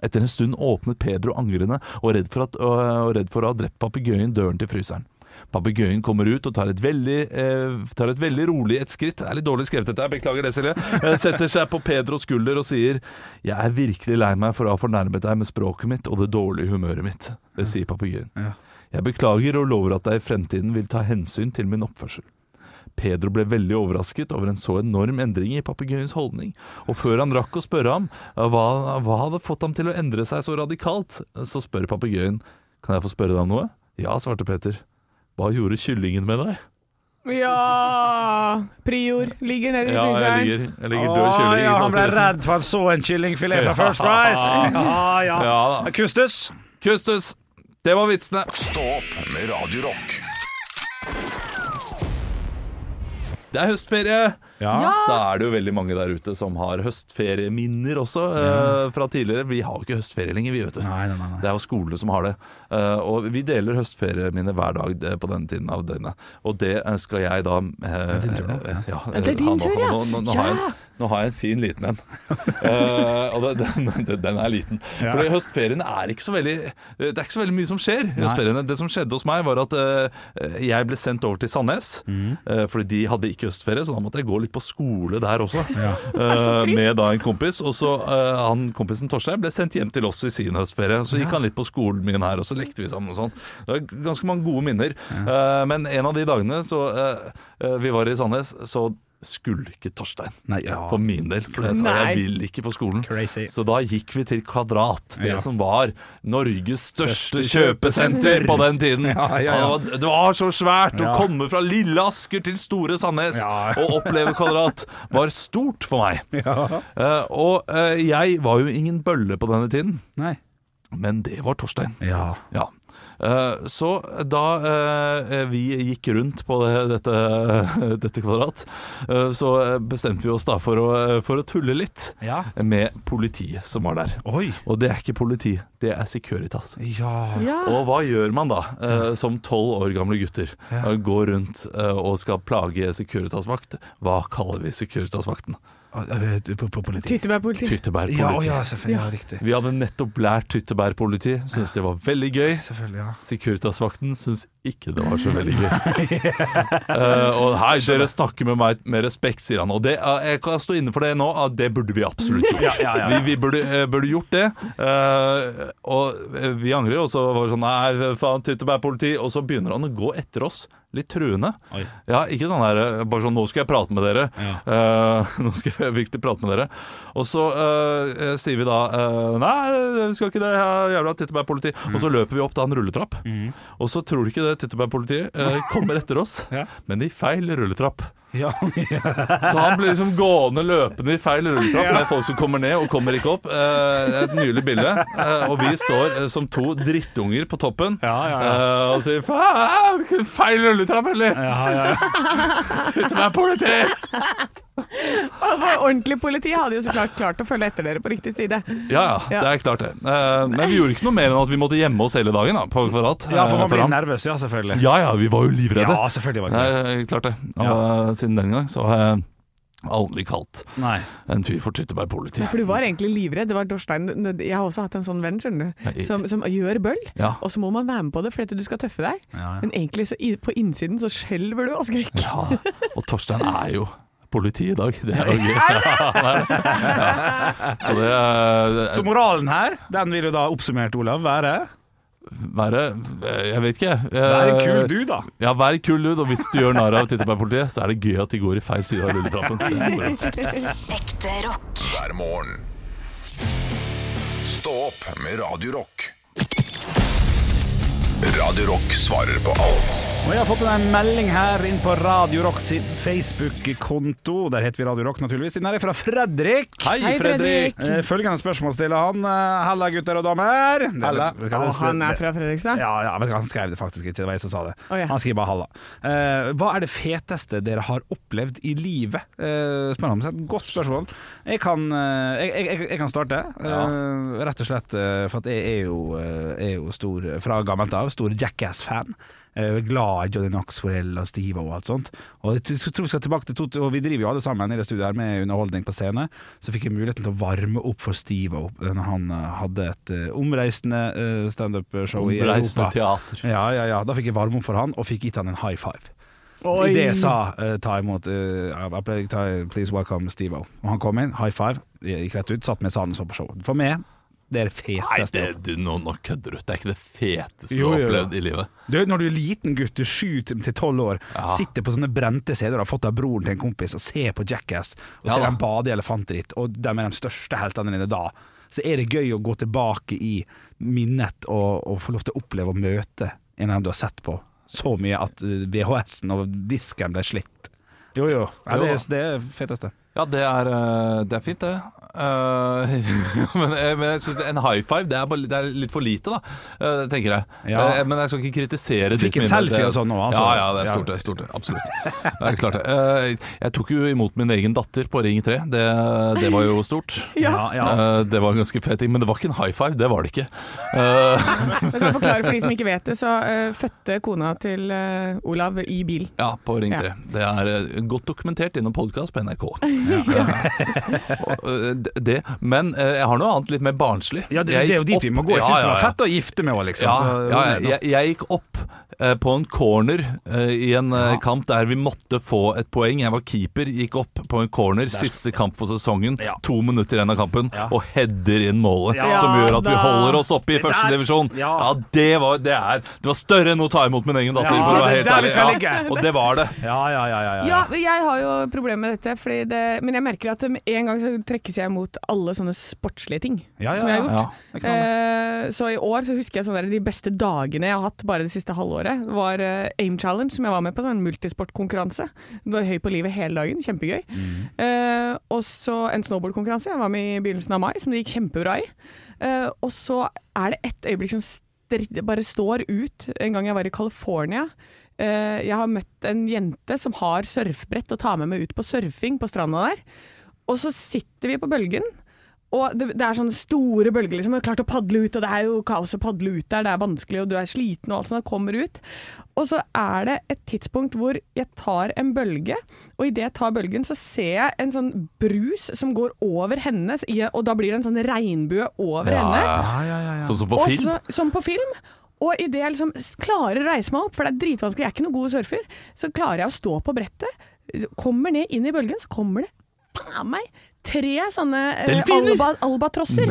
Etter en stund åpnet Pedro angrende og redd for, at, og redd for å ha drept papegøyen døren til fryseren. Papegøyen kommer ut og tar et, veldig, eh, tar et veldig rolig et skritt. Det er litt dårlig skrevet dette, beklager det, Silje. Eh, Setter seg på Pedros skulder og sier Jeg er virkelig lei meg for å ha fornærmet deg med språket mitt og det dårlige humøret mitt. Det sier papegøyen. Ja. Jeg beklager og lover at jeg i fremtiden vil ta hensyn til min oppførsel. Pedro ble veldig overrasket over en så enorm endring i papegøyens holdning, og før han rakk å spørre ham hva, hva hadde fått ham til å endre seg så radikalt, så spør papegøyen Kan jeg få spørre deg om noe? Ja, svarte Peter. Hva gjorde kyllingen med deg? Ja Prior ligger nede i Ja, jeg ligger, jeg ligger død kylling. ja, han ble saltfrisen. redd for han så en kyllingfilet fra First Price. Ja, ja. Ja. Kustus. Kustus! Det var vitsene. Stå opp med Radiorock. Det er høstferie! Ja. Da er det jo veldig mange der ute som har høstferieminner også eh, fra tidligere. Vi har jo ikke høstferie lenger, vi, vet du. Nei, nei, nei. Det er jo skolene som har det. Eh, og vi deler høstferieminner hver dag eh, på denne tiden av døgnet. Og det eh, skal jeg da eh, din tur nå. eh, Ja, Ja, det er din tur, ja. Nå, nå, nå, har jeg, en- nå har jeg en fin liten en. Eh, og det, den, den- den er liten. Ja. For høstferien er ikke så veldig Det er ikke så veldig mye som skjer i høstferiene. Det som skjedde hos meg, var at eh, jeg ble sendt over til Sandnes. Mm. eh, fordi de hadde ikke høstferie, så da måtte jeg gå litt på skole der også. Ja. uh, med da en kompis. Og så uh, han kompisen Torstein ble sendt hjem til oss i sin høstferie. Så gikk han litt på skolen min her, og så lekte vi sammen og sånn. Det var ganske mange gode minner. Uh, men en av de dagene så vi var i Sandnes, så skulle ikke Torstein. Nei, ja. For min del. For jeg sa Nei. jeg vil ikke på skolen. Crazy. Så da gikk vi til Kvadrat, det Ja. som var Norges største kjøpesenter på den tiden. Ja, ja, ja. Det, var, det var så svært å komme fra lille Asker til store Sandnes Ja. og oppleve Kvadrat var stort for meg. Ja. Eh, og uh, jeg var jo ingen bølle på denne tiden, Nei. men det var Torstein. Ja. Ja. Eh, så da eh, vi gikk rundt på det, dette, dette kvadrat, eh, så bestemte vi oss da for å, for å tulle litt Ja. med politiet som var der. Oi. Og det er ikke politi, det er Securitas. Ja. Ja. Og hva gjør man da, eh, som tolv år gamle gutter? Ja. Går rundt og skal plage Securitas-vakt. Hva kaller vi Securitas-vakten? Politi. Tyttebærpoliti. Tyttebær Ja, å ja, selvfølgelig. Ja, riktig. Vi hadde nettopp lært tyttebærpoliti, syntes det var veldig gøy. Selvfølgelig, ja. Securitas-vakten syns ikke det var så veldig gøy. uh, og hei, dere snakker med meg med respekt, sier han. Og det, uh, jeg kan stå inne for det nå, at det burde vi absolutt gjort. Ja, ja, ja. Vi, vi burde, eh, burde gjort det. Eh, og vi angrer, og så var det sånn Nei, faen, tyttebærpoliti. Og så begynner han å gå etter oss. Litt truende. Oi. Ja, ikke sånn her eh, Bare sånn 'Nå skal jeg prate med dere'. Ja. Uh, nå skal jeg virkelig prate med dere. Og så uh, sier vi da uh, 'Nei, vi skal ikke det. Jævla tyttebærpoliti'. Og så løper vi opp da en rulletrapp. Og så tror du ikke det tyttebærpolitiet kommer etter oss, Ja. men i feil rulletrapp. Ja. Så han blir liksom gående løpende i feil rulletrapp med folk som kommer ned og kommer ikke opp. Eh, et nylig bilde. Eh, og vi står eh, som to drittunger på toppen Ja, ja, ja. eh, og sier 'faen, feil rulletrapp', eller? Ja, ja, ja. Tyttebærpoliti! Og Ordentlig politi hadde jo så klart klart å følge etter dere på riktig side. Ja, ja, det er klart det. Eh, men vi gjorde ikke noe mer enn at vi måtte gjemme oss hele dagen da, på Kvadrat. ja, for eh, man blir nervøs, ja, selvfølgelig. Ja ja, vi var jo livredde. Ja, selvfølgelig var det det. Nei, klart det. Og ja. siden den gang så har jeg aldri kalt Nei. en fyr for tyttebærpoliti. Ja, for du var egentlig livredd. Det var Torstein. Jeg har også hatt en sånn venn, skjønner du. Som, som gjør bøll. Ja. Og så må man være med på det fordi du skal tøffe deg. Ja, ja. Men egentlig så på innsiden så skjelver du av skrekk. ja. Og Torstein er jo politi i dag. Det er jo gøy. Ja, det det. Så det er Så moralen her, den vil jo da oppsummert, Olav, være være Jeg vet ikke. jeg. Være en kul du dude, da. Ja, vær en kul dude. Og hvis du gjør narr av Tyttebærpolitiet, så er det gøy at de går i feil side av rulletrappen. Det. Ekte rock. hver morgen. Stå opp med Radio Rock. Radio Rock svarer på alt Og jeg har fått en melding her inn på Radio Rock sin Facebook-konto. Der heter vi Radio Rock, naturligvis. Den her er fra Fredrik. Hei, Hei, Fredrik. Fredrik. Eh, Følgende spørsmål stiller han. Eh, Halla, gutter og damer. Halla. Og han er fra Fredrikstad? Ja, ja, vet du han skrev det faktisk ikke. Det var jeg som sa det. Ja. Han skriver bare halla. Eh, hva er det feteste dere har opplevd i livet? Uh, spør han. Så Et godt spørsmål. Jeg kan, jeg, jeg, jeg kan starte. ja. rett og slett eh, for at jeg er jo, er jo stor, fra gammelt av, stor Jackass-fan. Er glad i Johnny Knoxwell og Steve og alt sånt. Og jeg tror vi skal tilbake til to, og Vi driver jo alle sammen i det studioet her med underholdning på scene. Så fikk jeg muligheten til å varme opp for Steve når han eh, hadde et eh, omreisende eh, standup-show i Europa. Omreisende teater. Ja, ja, ja. Da fikk jeg varme opp for han, og fikk gitt han en high five. Oi. I det jeg sa uh, ta imot uh, play- ta, Please welcome Steve-O. Og han kom inn, high five, gikk rett ut, satt med i salen og så på show. For meg, det er det Nei, feteste. det, du, nå, nå kødder du. Det er ikke det feteste Jo, du har jo, jo. opplevd i livet. Du, når du er liten gutt, du er sju til tolv år, sitter på sånne brente CD-er du har fått av broren til en kompis, og ser på Jackass, og Ja ser dem bade i elefanter ditt, og de er de største heltene dine da, så er det gøy å gå tilbake i minnet og, og få lov til å oppleve og møte en av dem du har sett på så mye at eh, VHS-en og disken ble slitt. Jo, jo. Ja, det, er, det er feteste. Ja, det er, eh, det er fint, det. Eh, men, eh, men jeg synes en high five det er, bare, det er litt for lite, da, eh, tenker jeg. Ja. Men jeg skal ikke kritisere Fikk en selfie og sånn nå, altså. Ja, ja, det er stort, det er stort, absolutt. Det er klart det. Eh, jeg tok jo imot min egen datter på Ring 3. Det, det var jo stort. Ja, ja. uh, det var en ganske fet ting, men det var ikke en high five. Det var det ikke. Eh, Jeg kan forklare for de som ikke vet det, så fødte kona til Olav i bil. ja, på Ring Ja. 3. Det er godt dokumentert gjennom podkast på NRK. Ja. Det- men eh, jeg har noe annet litt mer barnslig. Ja, det, det er jo dit vi må gå. Jeg Ja, syns det var fett å gifte med òg, liksom. Ja, så- ja, jeg, jeg, jeg gikk opp eh, på en corner eh, i en Ja. kamp der vi måtte få et poeng. Jeg var keeper, gikk opp på en corner, siste kamp for sesongen, Ja. to minutter igjen av kampen, Ja. og header inn målet. Ja som gjør at vi holder oss oppe i førstedivisjon. første divisjon. Ja. Ja, det var, det, er, det var større enn å ta imot min egen datter, Ja, for å være helt der vi ærlig. og det var det. Ja, ja, ja. ja, ja. Ja, jeg har jo problemer med dette, fordi det, men jeg merker at med en gang så trekkes jeg mot alle sånne sportslige ting Ja, ja, som jeg har gjort. Ja. Eh, så i år så husker jeg sånne der, de beste dagene jeg har hatt bare det siste halvåret, var eh, Aim Challenge, som jeg var med på, sånn multisportkonkurranse. Var høy på livet hele dagen, kjempegøy. Eh, og så en snowboardkonkurranse, jeg var med i begynnelsen av mai, som det gikk kjempebra i. Eh, og så er det ett øyeblikk som bare står ut, en gang jeg var i California. Eh, jeg har møtt en jente som har surfbrett og tar med meg ut på surfing på stranda der. Og så sitter vi på bølgen, og det, det er sånne store bølger, liksom. Jeg har klart å padle ut, og det er jo kaos å padle ut der, det er vanskelig, og du er sliten og alt sånt, kommer ut. Og så er det et tidspunkt hvor jeg tar en bølge, og idet jeg tar bølgen, så ser jeg en sånn brus som går over henne, og da blir det en sånn regnbue over henne. Ja, ja, ja, ja. Sånn som på Og film. så- som på film. Og idet jeg liksom klarer å reise meg opp, for det er dritvanskelig, jeg er ikke noen god surfer, så klarer jeg å stå på brettet, kommer ned inn i bølgen, så kommer det faen meg tre sånne uh, alba, albatrosser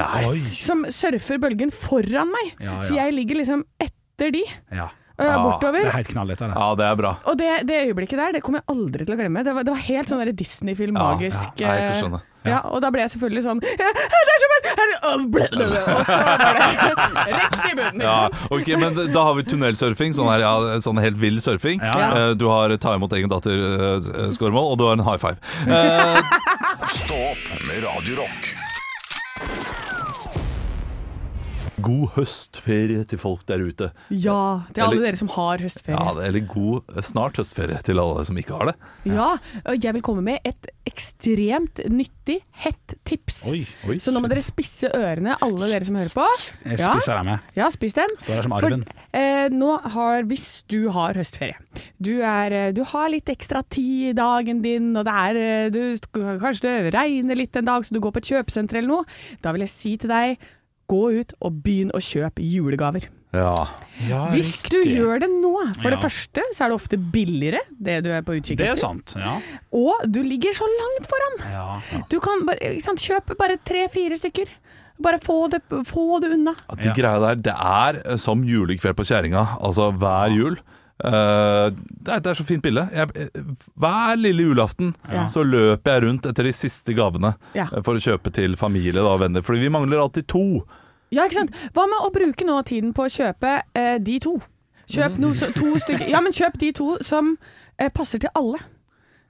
som surfer bølgen foran meg. Ja, ja. Så jeg ligger liksom etter de, ja. Øh, Det er helt knall, dette. her. Ja, det er bra. Og det, det øyeblikket der, det kommer jeg aldri til å glemme. Det var, det var helt sånn Disney-film, magisk. ja, jeg kan Ja. skjønne. Ja, og da ble jeg selvfølgelig sånn Det er så fett! Og så var det rett i bunnen. Ja, ok, men Da har vi tunnelsurfing, sånn, her, ja, sånn helt vill surfing. Ja. Eh, Du har ta imot egen datter-skåremål, og du har en high five. Stopp med Radio God høstferie til folk der ute. Ja, til alle Eller- dere som har høstferie. Ja, eller god eh, snart høstferie til alle som ikke har det. Ja, og jeg vil komme med et ekstremt nyttig, hett tips. Oi, oi, Så nå må dere spisse ørene, alle dere som hører på. Jeg Ja, spisser dem jeg. ja spiss dem. Står her som For, eh, nå har, hvis du har høstferie, du, er, eh, du har litt ekstra tid i dagen din, og det er, eh, du, kanskje det regner litt en dag, så du går på et kjøpesenter eller noe, da vil jeg si til deg, gå ut og begynn å kjøpe julegaver. Ja. Ja, Hvis du gjør det nå, for Ja. det første så er det ofte billigere, det du er på utkikk Det er sant. Ja. Og du ligger så langt foran. ja. Du kan bare, sant, kjøpe bare tre-fire stykker. Bare få det, få det unna. At de Ja. greia der, det er som julekveld på kjerringa. Altså hver jul. Eh, det, er, det er så fint bilde. Jeg, eh, hver lille julaften Ja. så løper jeg rundt etter de siste gavene Ja. eh, for å kjøpe til familie og venner. Fordi vi mangler alltid to. Ja, ikke sant? Hva med å bruke nå tiden på å kjøpe eh, de to? Kjøp noe, to stykker Ja, men kjøp de to som eh, passer til alle.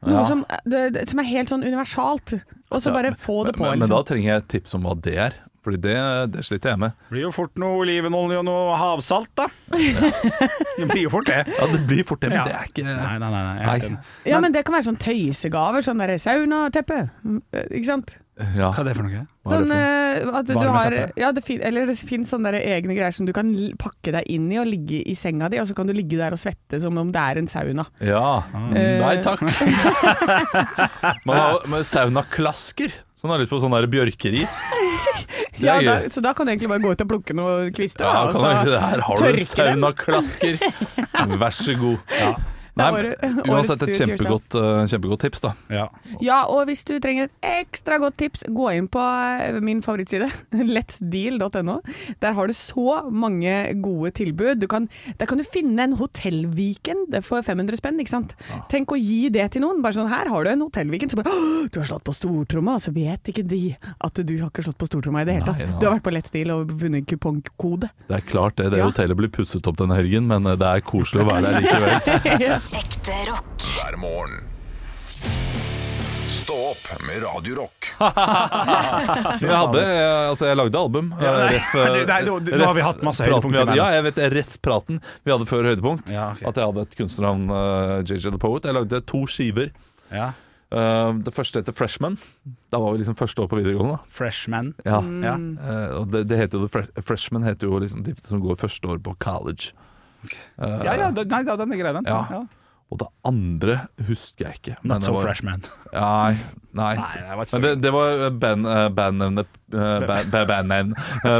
Noe Ja. som, det, som er helt sånn universalt. Og så bare få det på. Men, men da Liksom. trenger jeg et tips om hva det er. Fordi det, det sliter jeg med. Blir jo fort noe olivenolje og noe havsalt, da. det blir jo fort det. Ja, det blir fort det, men Ja. det er ikke Nei, nei, nei. nei, Nei. Ja, men det kan være sånn tøysegaver. Sånn der saunateppe. Mm, eh, Ikke sant? Ja. Hva er det for noe? Sånn for eh, at du har? Ja, det fin, eller det finnes sånne egne greier som du kan pakke deg inn i og ligge i senga di, og så kan du ligge der og svette som om det er en sauna. Ja. Eh. Nei takk. Man har saunaklasker. Så han har lyst på sånn der bjørkeris. Er Ja, da, så da kan du egentlig bare gå ut og plukke noen kvister. Ja, da, kan du egentlig det her har du dem. saunaklasker. Vær så god. Nei, Det er uansett et kjempegodt, eh, kjempegodt tips, da. Ja. Ja, og hvis du trenger et ekstra godt tips, gå inn på eh, min favorittside, letsdeal.no. Der har du så mange gode tilbud. Du kan, der kan du finne en hotellweekend for 500 spenn, ikke sant. Tenk å gi det til noen. Bare sånn, her har du en hotellweekend. Så bare, «Åh, du har slått på stortromma, og så vet ikke de at du har ikke slått på stortromma i det hele tatt. Du har vært på Let's Deal og vunnet kupongkode. Det er klart det. Det Ja. hotellet blir pusset opp denne helgen, men eh, det er koselig å være der likevel. Ekte rock. hver morgen. Stå opp med Radio Rock. Jeg hadde, altså jeg lagde album. Ja, nei, eh, ref, eh, nei, nå- nå har vi hatt masse høydepunkt hadde- Ja, jeg vet. Ref-praten vi hadde før høydepunkt. Ja, okay. At jeg hadde et kunstnernavn, uh, JJ The Poet. Jeg lagde to skiver. ja. Uh, det første heter Freshman. Da var vi liksom første år på videregående. da. Freshman. Ja. Mm. Uh, og det, det heter jo, Fre- Freshman heter jo liksom de som går første år på college. Eh, Ja, ja, det- nei, da, den er grei, den. Ja. Og det andre husker jeg ikke. Not so var- freshman. Nei, nei. Nei, det det, det var band, eh, bandnavnet uh, band, band, band,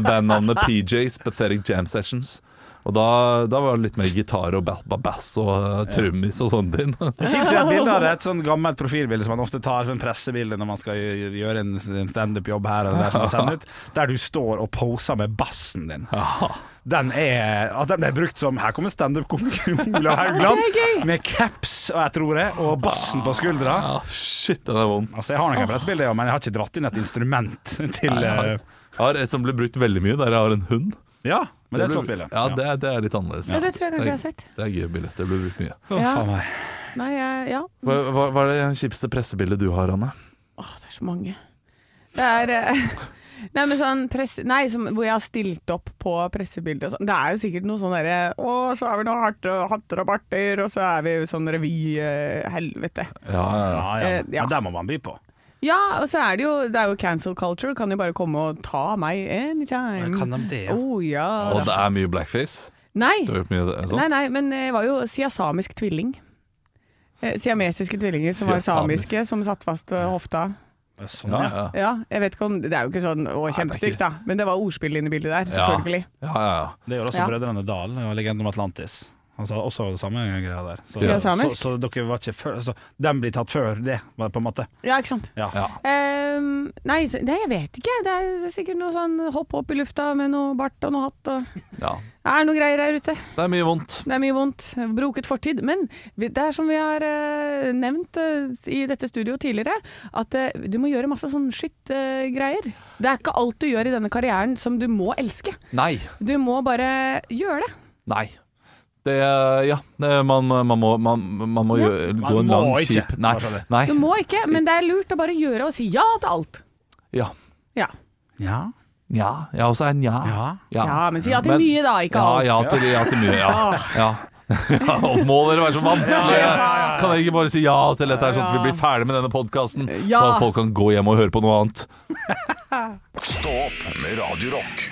band, band, PJs, Pathetic Jam Sessions. Og da, da var det litt mer gitar og ba- ba- bass og uh, trommis og sånn din. Det finnes jo et bilde av det, et sånn gammelt profilbilde som man ofte tar som pressebilde når man skal gjøre en, en standup-jobb her eller der som man sender ut, der du står og poser med bassen din. Den er At den ble brukt som Her kommer standup-komikeren Olav Haugland Det med caps, og jeg tror det, og bassen på skuldra. Ja, shit, den er vond. Altså, jeg har nok et pressebilde, men jeg har ikke dratt inn et instrument til Nei, Jeg har, eh, jeg har et som ble brukt veldig mye, der jeg har en hund. Ja, men det er et bilde. Ja, det det er litt annerledes. Ja, det tror jeg kanskje jeg har sett. Det er gøy bilde. Det ble brukt mye. Å, Ja. faen meg. Nei, jeg- ja. Hva, hva, hva er det kjipeste pressebildet du har, Anne? Åh, det er så mange. Det er eh, Nei, men sånn press, nei, som, hvor jeg har stilt opp på pressebildet og sånn. Det er jo sikkert noe sånn derre Å, så er vi noe og hatter og barter, og så er vi sånn revy-helvete. Ja, ja, ja. Ja, ja. Eh, ja. Men der må man by på. Ja, og så er det jo Det er jo cancel culture. Kan jo bare komme og ta meg anytime. Kan de det? Ja? Oh, ja. Og det er mye blackface. Nei. Du har gjort mye av det, sånn? nei, nei, men jeg var jo siasamisk tvilling. Eh, Siamesiske tvillinger som var samiske, som satt fast ved hofta. Sånn, Ja, ja. ja. Jeg vet ikke om Det er jo ikke sånn å, kjempestygt, da. Men det var ordspill inne i bildet der, selvfølgelig. ja, ja, ja. Det gjør også Ja. Brødrene Dal og Legenden om Atlantis. Han sa også det samme greia der. Så, ja. så, så, dere var ikke før så Den blir tatt før det, det på en måte. Ja, ikke sant. Ja. Ja. Um, nei, så- nei, jeg vet ikke. Det er sikkert noe sånn hopp opp i lufta med noe bart og noe hatt. Og... ja. Det er noe greier her ute. Det er mye vondt. Det er mye vondt. Broket fortid. Men det er som vi har uh, nevnt uh, i dette studioet tidligere, at uh, du må gjøre masse sånn skittgreier. det er ikke alt du gjør i denne karrieren som du må elske. Nei. Du må bare gjøre det. Nei. Det, ja, det, man, man må, man, man må Ja. gjøre, Man gå en må lang, kjip Nei. nei. Du må ikke, men det er lurt å bare gjøre og si ja til alt. Ja. Ja. Ja. Ja, ja også en ja. Ja. Ja, men si ja til Men- mye da, ikke Ja, alt. ja til, ja til mye. Ja. ja. ja og må dere være så vanskelige? Kan dere ikke bare si ja til dette, her, sånn at vi blir ferdig med denne podkasten? Ja. Så folk kan gå hjem og høre på noe annet? Stopp med Radio Rock.